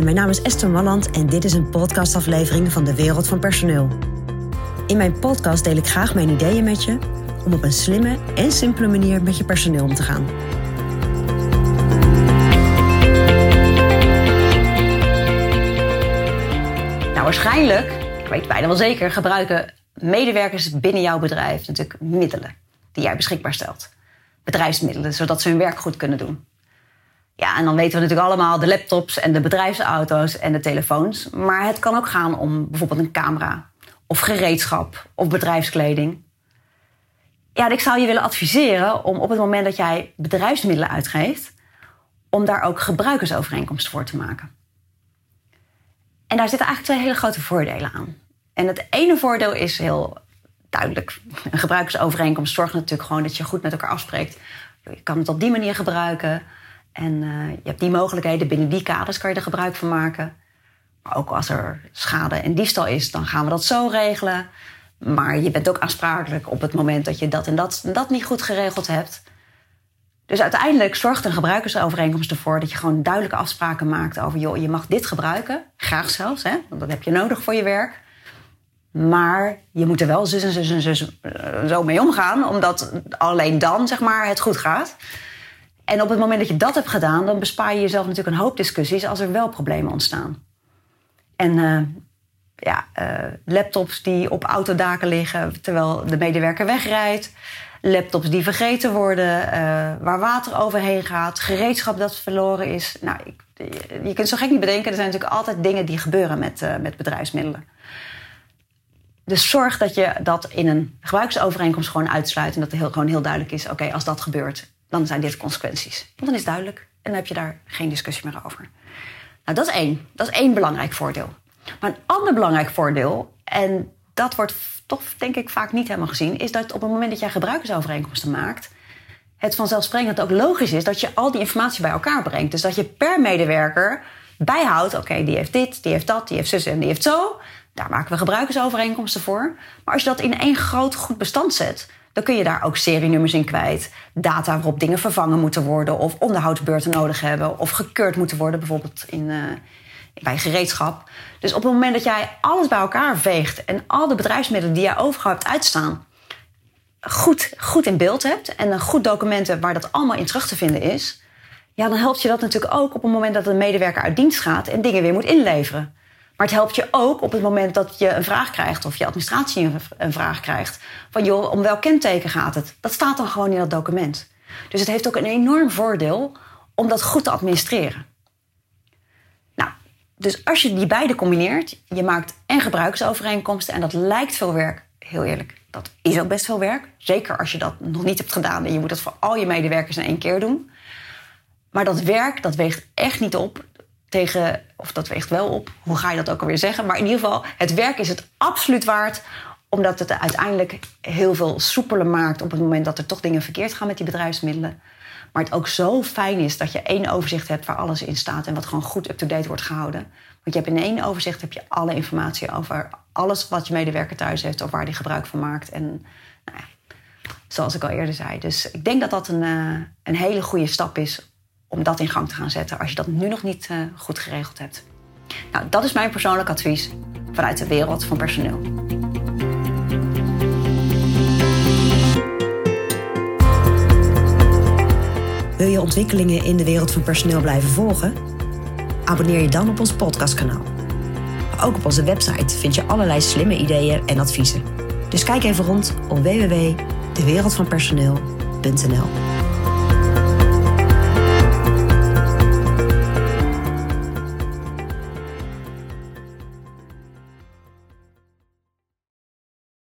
Mijn naam is Esther Malland en dit is een podcastaflevering van de Wereld van Personeel. In mijn podcast deel ik graag mijn ideeën met je om op een slimme en simpele manier met je personeel om te gaan. Nou, waarschijnlijk, ik weet bijna wel zeker, gebruiken medewerkers binnen jouw bedrijf natuurlijk middelen die jij beschikbaar stelt. Bedrijfsmiddelen, zodat ze hun werk goed kunnen doen. Ja, en dan weten we natuurlijk allemaal de laptops en de bedrijfsauto's en de telefoons. Maar het kan ook gaan om bijvoorbeeld een camera of gereedschap of bedrijfskleding. Ja, ik zou je willen adviseren om op het moment dat jij bedrijfsmiddelen uitgeeft, om daar ook gebruikersovereenkomsten voor te maken. En daar zitten eigenlijk twee hele grote voordelen aan. En het ene voordeel is heel duidelijk. Een gebruikersovereenkomst zorgt natuurlijk gewoon dat je goed met elkaar afspreekt. Je kan het op die manier gebruiken. En uh, je hebt die mogelijkheden. Binnen die kaders kan je er gebruik van maken. Maar ook als er schade en diefstal is, dan gaan we dat zo regelen. Maar je bent ook aansprakelijk op het moment dat je dat en dat, en dat niet goed geregeld hebt. Dus uiteindelijk zorgt een gebruikersovereenkomst ervoor dat je gewoon duidelijke afspraken maakt over, joh, je mag dit gebruiken, graag zelfs, hè, want dat heb je nodig voor je werk. Maar je moet er wel zus en zus en eh, zo mee omgaan, omdat alleen dan zeg maar, het goed gaat. En op het moment dat je dat hebt gedaan, dan bespaar je jezelf natuurlijk een hoop discussies als er wel problemen ontstaan. En uh, ja, uh, laptops die op autodaken liggen terwijl de medewerker wegrijdt. Laptops die vergeten worden, uh, waar water overheen gaat, gereedschap dat verloren is. Nou, ik, je kunt zo gek niet bedenken, er zijn natuurlijk altijd dingen die gebeuren met, met bedrijfsmiddelen. Dus zorg dat je dat in een gebruiksovereenkomst gewoon uitsluit. En dat er heel, gewoon heel duidelijk is: oké, als dat gebeurt, dan zijn dit consequenties. Want dan is het duidelijk. En dan heb je daar geen discussie meer over. Nou, dat is één. Dat is één belangrijk voordeel. Maar een ander belangrijk voordeel, en dat wordt toch denk ik vaak niet helemaal gezien, is dat op het moment dat jij gebruikersovereenkomsten maakt, het vanzelfsprekend ook logisch is dat je al die informatie bij elkaar brengt. Dus dat je per medewerker bijhoudt, oké, die heeft dit, die heeft dat, die heeft zus en die heeft zo. Daar maken we gebruikersovereenkomsten voor. Maar als je dat in één groot goed bestand zet, dan kun je daar ook serienummers in kwijt. Data waarop dingen vervangen moeten worden of onderhoudsbeurten nodig hebben of gekeurd moeten worden, bijvoorbeeld in, uh, bij gereedschap. Dus op het moment dat jij alles bij elkaar veegt en al de bedrijfsmiddelen die jij overgehouden hebt uitstaan, goed, goed in beeld hebt en een goed document hebt waar dat allemaal in terug te vinden is, ja, dan helpt je dat natuurlijk ook op het moment dat een medewerker uit dienst gaat en dingen weer moet inleveren. Maar het helpt je ook op het moment dat je een vraag krijgt of je administratie een vraag krijgt. Van joh, om welk kenteken gaat het? Dat staat dan gewoon in dat document. Dus het heeft ook een enorm voordeel om dat goed te administreren. Nou, dus als je die beide combineert, je maakt en gebruiksovereenkomsten en dat lijkt veel werk, heel eerlijk, dat is ook best veel werk. Zeker als je dat nog niet hebt gedaan en je moet dat voor al je medewerkers in één keer doen. Maar dat werk, dat weegt echt niet op tegen, of dat weegt wel op, hoe ga je dat ook alweer zeggen? Maar in ieder geval, het werk is het absoluut waard, omdat het uiteindelijk heel veel soepeler maakt op het moment dat er toch dingen verkeerd gaan met die bedrijfsmiddelen. Maar het ook zo fijn is dat je één overzicht hebt waar alles in staat en wat gewoon goed up-to-date wordt gehouden. Want je hebt in één overzicht heb je alle informatie over alles wat je medewerker thuis heeft of waar die gebruik van maakt. En nou ja, zoals ik al eerder zei. Dus ik denk dat dat een, uh, een hele goede stap is om dat in gang te gaan zetten als je dat nu nog niet uh, goed geregeld hebt. Nou, dat is mijn persoonlijk advies vanuit de wereld van personeel. Wil je ontwikkelingen in de wereld van personeel blijven volgen? Abonneer je dan op ons podcastkanaal. Ook op onze website vind je allerlei slimme ideeën en adviezen. Dus kijk even rond op www.dewereldvanpersoneel.nl.